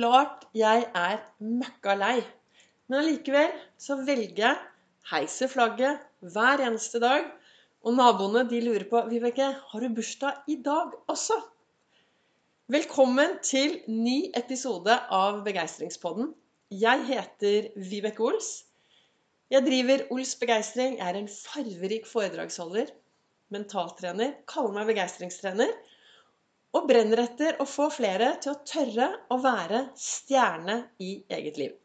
klart jeg er møkka lei. Men allikevel så velger jeg heiser flagget hver eneste dag. Og naboene de lurer på Vibeke, har du bursdag i dag også? Velkommen til ny episode av Begeistringspodden. Jeg heter Vibeke Ols. Jeg driver Ols Begeistring. Jeg er en farverik foredragsholder, mentaltrener, kaller meg begeistringstrener og brenner etter å få flere til å tørre å være stjerne i eget liv.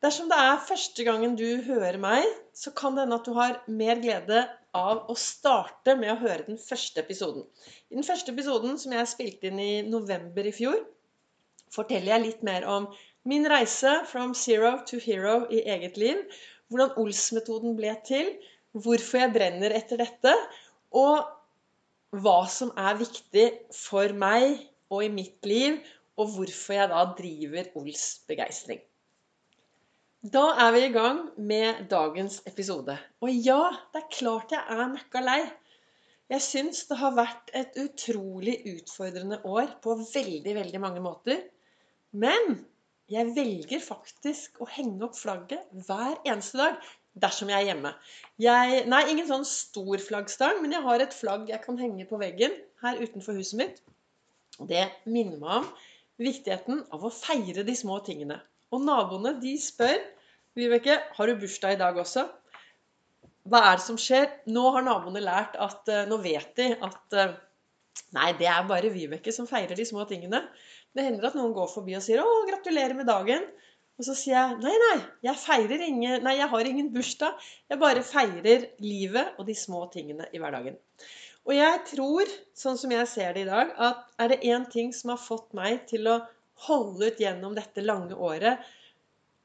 Dersom det er første gangen du hører meg, så kan det hende at du har mer glede av å starte med å høre den første episoden. I den første episoden, som jeg spilte inn i november i fjor, forteller jeg litt mer om min reise from zero to hero i eget liv. Hvordan Ols-metoden ble til, hvorfor jeg brenner etter dette, og hva som er viktig for meg og i mitt liv, og hvorfor jeg da driver Ols begeistring. Da er vi i gang med dagens episode. Og ja, det er klart jeg er møkka lei. Jeg syns det har vært et utrolig utfordrende år på veldig, veldig mange måter. Men jeg velger faktisk å henge opp flagget hver eneste dag dersom jeg er hjemme. Jeg, nei, ingen sånn stor flaggstang, men jeg har et flagg jeg kan henge på veggen her utenfor huset mitt. Det minner meg om viktigheten av å feire de små tingene. Og naboene de spør Vibeke, har du bursdag i dag også? Hva er det som skjer? Nå har naboene lært at uh, Nå vet de at uh, Nei, det er bare Vibeke som feirer de små tingene. Det hender at noen går forbi og sier 'Å, gratulerer med dagen'. Og så sier jeg nei, nei, jeg feirer ingen, nei, jeg har ingen bursdag. Jeg bare feirer livet og de små tingene i hverdagen. Og jeg tror, sånn som jeg ser det i dag, at er det én ting som har fått meg til å holde ut gjennom dette lange året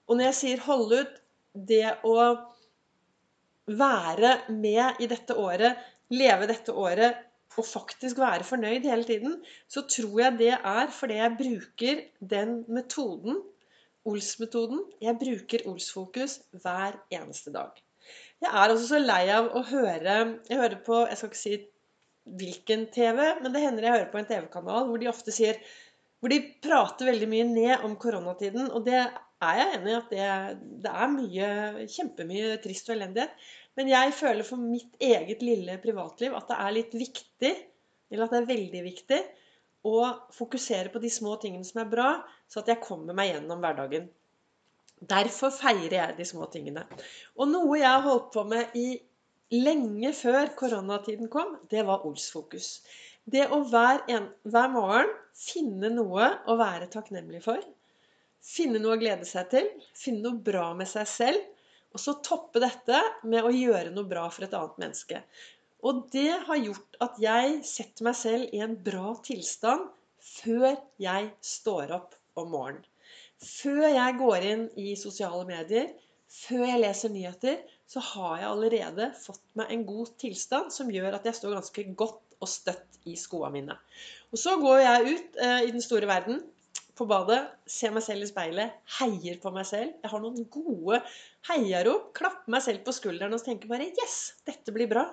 Og når jeg sier holde ut, det å være med i dette året, leve dette året og faktisk være fornøyd hele tiden, så tror jeg det er fordi jeg bruker den metoden Ols-metoden. Jeg bruker Ols-fokus hver eneste dag. Jeg er også så lei av å høre Jeg hører på Jeg skal ikke si hvilken TV, men det hender jeg hører på en TV-kanal hvor de ofte sier Hvor de prater veldig mye ned om koronatiden. Og det er jeg enig i at det, det er mye, kjempemye trist og elendighet. Men jeg føler for mitt eget lille privatliv at det er litt viktig, eller at det er veldig viktig, og fokusere på de små tingene som er bra, så at jeg kommer meg gjennom hverdagen. Derfor feirer jeg de små tingene. Og noe jeg har holdt på med i lenge før koronatiden kom, det var Ols-fokus. Det å hver, en, hver morgen finne noe å være takknemlig for. Finne noe å glede seg til. Finne noe bra med seg selv. Og så toppe dette med å gjøre noe bra for et annet menneske. Og det har gjort at jeg setter meg selv i en bra tilstand før jeg står opp om morgenen. Før jeg går inn i sosiale medier, før jeg leser nyheter, så har jeg allerede fått meg en god tilstand som gjør at jeg står ganske godt og støtt i skoene mine. Og så går jeg ut eh, i den store verden, på badet, ser meg selv i speilet, heier på meg selv. Jeg har noen gode heiarop. Klapper meg selv på skulderen og tenker bare 'Yes, dette blir bra'.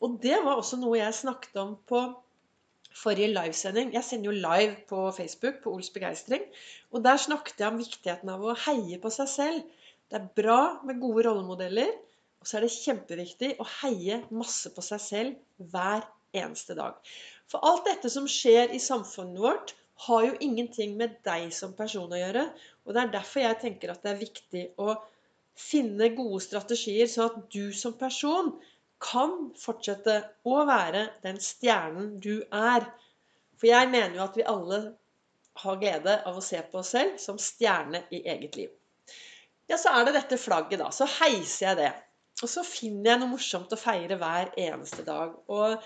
Og det var også noe jeg snakket om på forrige livesending. Jeg sender jo live på Facebook på Ols begeistring. Og der snakket jeg om viktigheten av å heie på seg selv. Det er bra med gode rollemodeller. Og så er det kjempeviktig å heie masse på seg selv hver eneste dag. For alt dette som skjer i samfunnet vårt, har jo ingenting med deg som person å gjøre. Og det er derfor jeg tenker at det er viktig å finne gode strategier, så at du som person kan fortsette å være den stjernen du er. For jeg mener jo at vi alle har glede av å se på oss selv som stjerne i eget liv. Ja, så er det dette flagget, da. Så heiser jeg det. Og så finner jeg noe morsomt å feire hver eneste dag. Og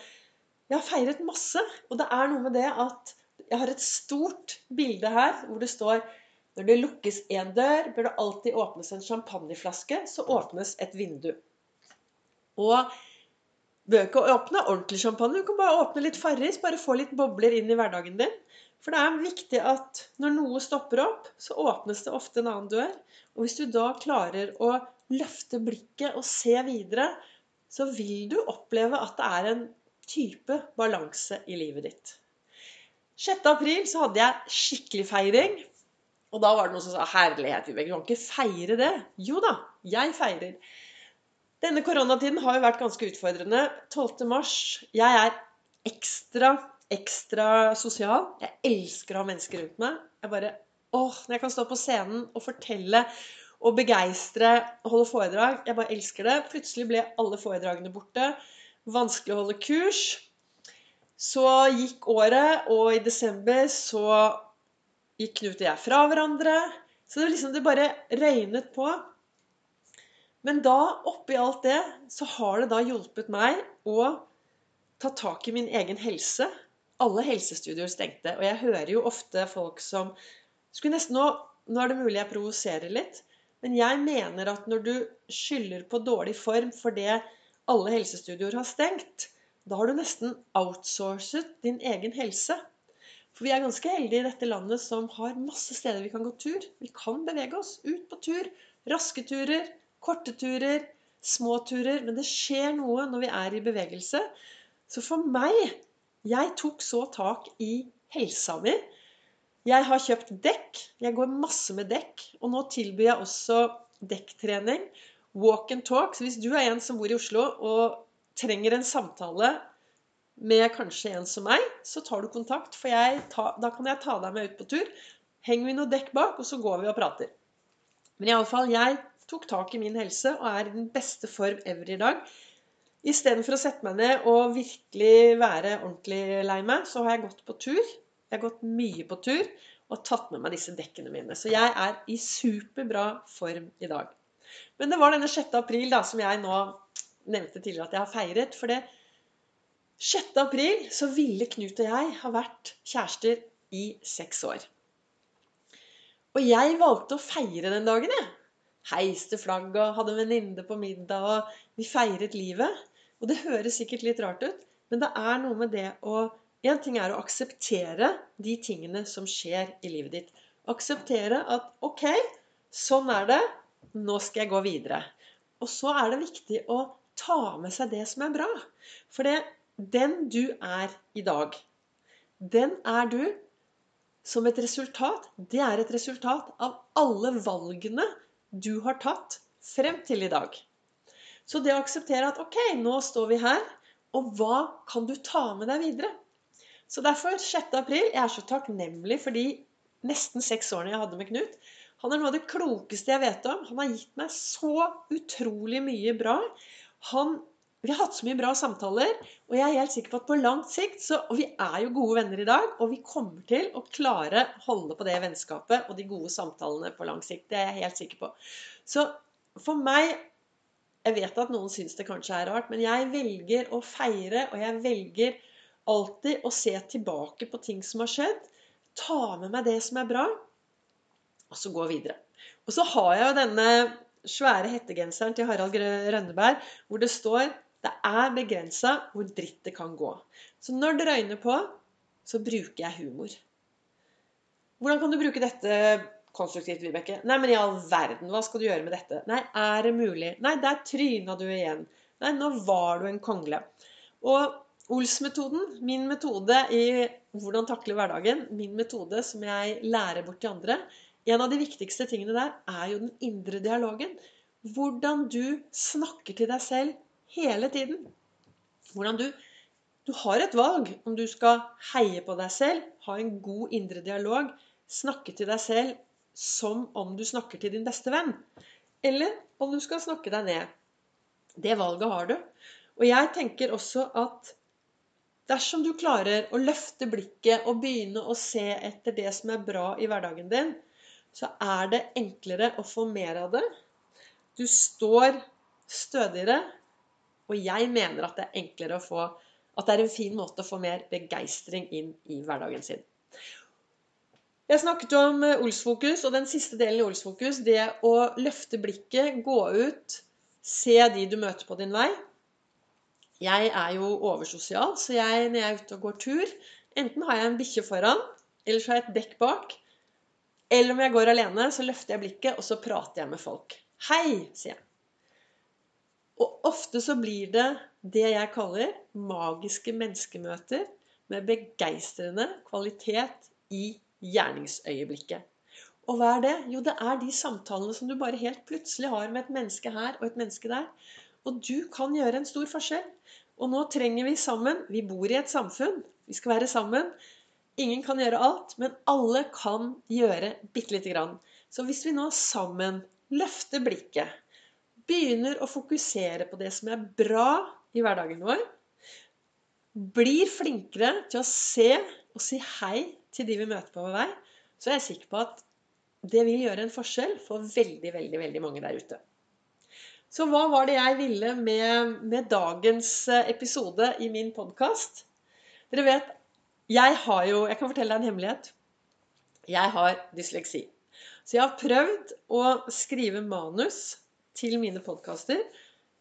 jeg har feiret masse. Og det er noe med det at jeg har et stort bilde her hvor det står når det lukkes én dør, bør det alltid åpnes en champagneflaske, så åpnes et vindu. Og bør ikke åpne ordentlig champagne. Du kan bare åpne litt Farris. Bare få litt bobler inn i hverdagen din. For det er viktig at når noe stopper opp, så åpnes det ofte en annen dør. Og hvis du da klarer å løfte blikket og se videre, så vil du oppleve at det er en type balanse i livet ditt. 6. april så hadde jeg skikkelig feiring. Og da var det noen som sa 'herlighet, Vibeke, du kan ikke feire det'. Jo da, jeg feirer. Denne koronatiden har jo vært ganske utfordrende. 12. mars Jeg er ekstra, ekstra sosial. Jeg elsker å ha mennesker rundt meg. Jeg bare Åh, når jeg kan stå på scenen og fortelle og begeistre og holde foredrag Jeg bare elsker det. Plutselig ble alle foredragene borte. Vanskelig å holde kurs. Så gikk året, og i desember så gikk Knut og jeg fra hverandre. Så det, liksom, det bare røynet på. Men da, oppi alt det, så har det da hjulpet meg å ta tak i min egen helse. Alle helsestudioer stengte. Og jeg hører jo ofte folk som skulle nesten nå, nå er det mulig jeg provoserer litt. Men jeg mener at når du skylder på dårlig form fordi alle helsestudioer har stengt, da har du nesten outsourcet din egen helse. For vi er ganske heldige i dette landet som har masse steder vi kan gå tur. Vi kan bevege oss ut på tur. Raske turer, korte turer, små turer. Men det skjer noe når vi er i bevegelse. Så for meg Jeg tok så tak i helsa mi. Jeg har kjøpt dekk. Jeg går masse med dekk. Og nå tilbyr jeg også dekktrening. Walk and talk. Så hvis du er en som bor i Oslo og trenger en samtale med kanskje en som meg, så tar du kontakt. For ta, da kan jeg ta deg med ut på tur. Henger vi noe dekk bak, og så går vi og prater. Men iallfall, jeg tok tak i min helse og er i den beste form ever i dag. Istedenfor å sette meg ned og virkelig være ordentlig lei meg, så har jeg gått på tur. Jeg har gått mye på tur og tatt med meg disse dekkene mine. Så jeg er i superbra form i dag. Men det var denne 6. april da, som jeg nå nevnte tidligere at jeg har feiret. For det, 6. april så ville Knut og jeg ha vært kjærester i seks år. Og jeg valgte å feire den dagen, jeg. Heiste flagg og hadde venninne på middag, og vi feiret livet. Og det høres sikkert litt rart ut, men det er noe med det å En ting er å akseptere de tingene som skjer i livet ditt. Akseptere at OK, sånn er det. Nå skal jeg gå videre. Og så er det viktig å ta med seg det som er bra. For det, den du er i dag, den er du som et resultat. Det er et resultat av alle valgene du har tatt frem til i dag. Så det å akseptere at ok, nå står vi her, og hva kan du ta med deg videre? Så derfor 6. april Jeg er så takknemlig for de nesten seks årene jeg hadde med Knut. Han er noe av det klokeste jeg vet om. Han har gitt meg så utrolig mye bra. Han vi har hatt så mye bra samtaler, og jeg er helt sikker på at på langt sikt så, Og vi er jo gode venner i dag, og vi kommer til å klare å holde på det vennskapet og de gode samtalene på lang sikt. Det er jeg helt sikker på. Så for meg Jeg vet at noen syns det kanskje er rart, men jeg velger å feire, og jeg velger alltid å se tilbake på ting som har skjedd. Ta med meg det som er bra, og så gå videre. Og så har jeg jo denne svære hettegenseren til Harald Rønneberg hvor det står det er begrensa hvor dritt det kan gå. Så når det røyner på, så bruker jeg humor. Hvordan kan du bruke dette konstruktivt, Vibeke? Nei, men i all verden, hva skal du gjøre med dette? Nei, er det mulig? Nei, der tryna du igjen. Nei, nå var du en kongle. Og Ols-metoden, min metode i hvordan takle hverdagen, min metode som jeg lærer bort til andre En av de viktigste tingene der er jo den indre dialogen. Hvordan du snakker til deg selv hele tiden. Hvordan du, du har et valg om du skal heie på deg selv, ha en god indre dialog, snakke til deg selv som om du snakker til din beste venn. Eller om du skal snakke deg ned. Det valget har du. Og jeg tenker også at dersom du klarer å løfte blikket og begynne å se etter det som er bra i hverdagen din, så er det enklere å få mer av det. Du står stødigere, og jeg mener at det er enklere å få At det er en fin måte å få mer begeistring inn i hverdagen sin. Jeg snakket om eh, Olsfokus, og den siste delen i Olsfokus, det å løfte blikket, gå ut, se de du møter på din vei. Jeg er jo oversosial, så jeg, når jeg er ute og går tur Enten har jeg en bikkje foran, eller så har jeg et dekk bak. Eller om jeg går alene, så løfter jeg blikket, og så prater jeg med folk. Hei, sier jeg. Ofte så blir det det jeg kaller magiske menneskemøter med begeistrende kvalitet i gjerningsøyeblikket. Og hva er det? Jo, det er de samtalene som du bare helt plutselig har med et menneske her og et menneske der. Og du kan gjøre en stor forskjell. Og nå trenger vi sammen Vi bor i et samfunn. Vi skal være sammen. Ingen kan gjøre alt, men alle kan gjøre bitte lite grann. Så hvis vi nå sammen løfter blikket, begynner å fokusere på det som er bra i hverdagen vår, blir flinkere til å se og si hei til de vi møter på vår vei, så er jeg sikker på at det vil gjøre en forskjell for veldig, veldig, veldig mange der ute. Så hva var det jeg ville med, med dagens eh, episode i min podkast? Dere vet, jeg har jo Jeg kan fortelle deg en hemmelighet. Jeg har dysleksi. Så jeg har prøvd å skrive manus til mine podkaster.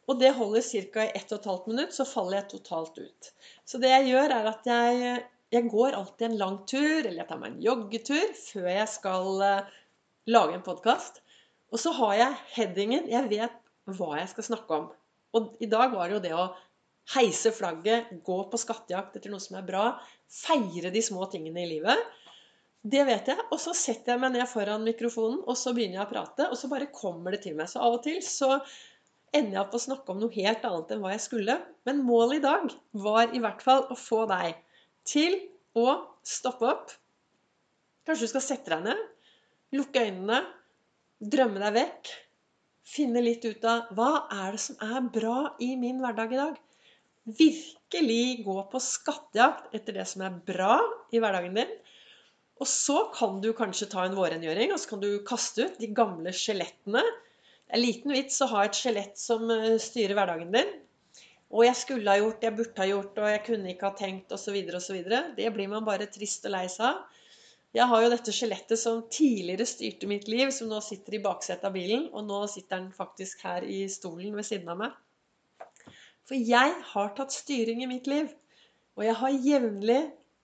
Og det holder ca. i 1 12 minutt, så faller jeg totalt ut. Så det jeg gjør, er at jeg, jeg går alltid en lang tur, eller jeg tar meg en joggetur, før jeg skal uh, lage en podkast. Og så har jeg headingen. Jeg vet hva jeg skal snakke om. Og i dag var det jo det å heise flagget, gå på skattejakt etter noe som er bra, feire de små tingene i livet. Det vet jeg. Og så setter jeg meg ned foran mikrofonen, og så begynner jeg å prate. Og så bare kommer det til meg. Så av og til så ender jeg opp å snakke om noe helt annet enn hva jeg skulle. Men målet i dag var i hvert fall å få deg til å stoppe opp. Kanskje du skal sette deg ned, lukke øynene, drømme deg vekk. Finne litt ut av hva er det som er bra i min hverdag i dag. Virkelig gå på skattejakt etter det som er bra i hverdagen din. Og så kan du kanskje ta en vårrengjøring, og så kan du kaste ut de gamle skjelettene det er liten vits å ha et skjelett som eh, styrer hverdagen din. Og jeg skulle ha gjort, jeg burde ha gjort, og jeg kunne ikke ha tenkt, osv. osv. Det blir man bare trist og lei seg av. Jeg har jo dette skjelettet som tidligere styrte mitt liv, som nå sitter i baksetet av bilen. Og nå sitter den faktisk her i stolen ved siden av meg. For jeg har tatt styring i mitt liv. Og jeg har jevnlig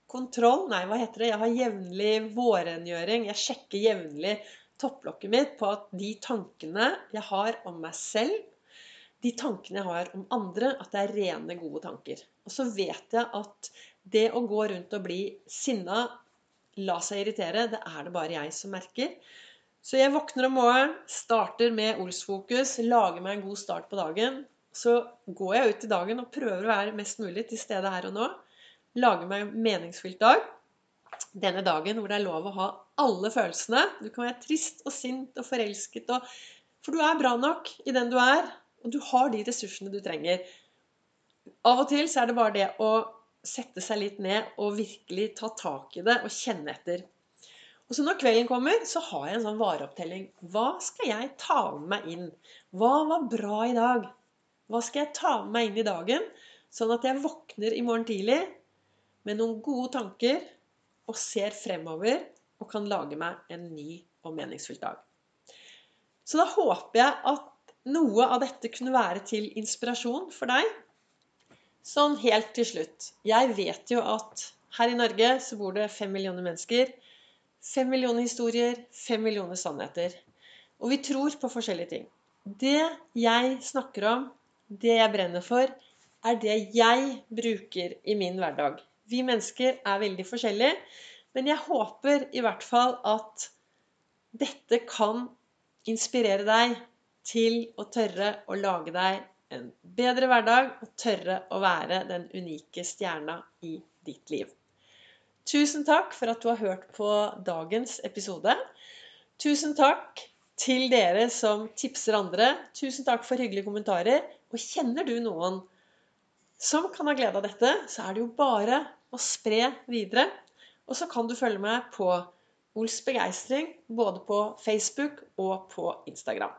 kontroll Nei, hva heter det? Jeg har jevnlig vårrengjøring. Jeg sjekker jevnlig topplokket mitt på at de tankene jeg har om meg selv, de tankene jeg har om andre, at det er rene, gode tanker. Og så vet jeg at det å gå rundt og bli sinna, la seg irritere, det er det bare jeg som merker. Så jeg våkner om morgenen, starter med Olsfokus, lager meg en god start på dagen. Så går jeg ut i dagen og prøver å være mest mulig til stede her og nå. Lager meg en meningsfylt dag denne dagen hvor det er lov å ha alle følelsene. Du kan være trist og sint og forelsket og For du er bra nok i den du er, og du har de ressursene du trenger. Av og til så er det bare det å sette seg litt ned og virkelig ta tak i det og kjenne etter. Og så når kvelden kommer, så har jeg en sånn vareopptelling. Hva skal jeg ta med meg inn? Hva var bra i dag? Hva skal jeg ta med meg inn i dagen, sånn at jeg våkner i morgen tidlig med noen gode tanker og ser fremover og kan lage meg en ny og meningsfull dag. Så da håper jeg at noe av dette kunne være til inspirasjon for deg. Sånn helt til slutt. Jeg vet jo at her i Norge så bor det fem millioner mennesker. Fem millioner historier, fem millioner sannheter. Og vi tror på forskjellige ting. Det jeg snakker om, det jeg brenner for, er det jeg bruker i min hverdag. Vi mennesker er veldig forskjellige. Men jeg håper i hvert fall at dette kan inspirere deg til å tørre å lage deg en bedre hverdag og tørre å være den unike stjerna i ditt liv. Tusen takk for at du har hørt på dagens episode. Tusen takk til dere som tipser andre. Tusen takk for hyggelige kommentarer. Og kjenner du noen som kan ha glede av dette, så er det jo bare å spre videre. Og så kan du følge meg på Ols begeistring både på Facebook og på Instagram.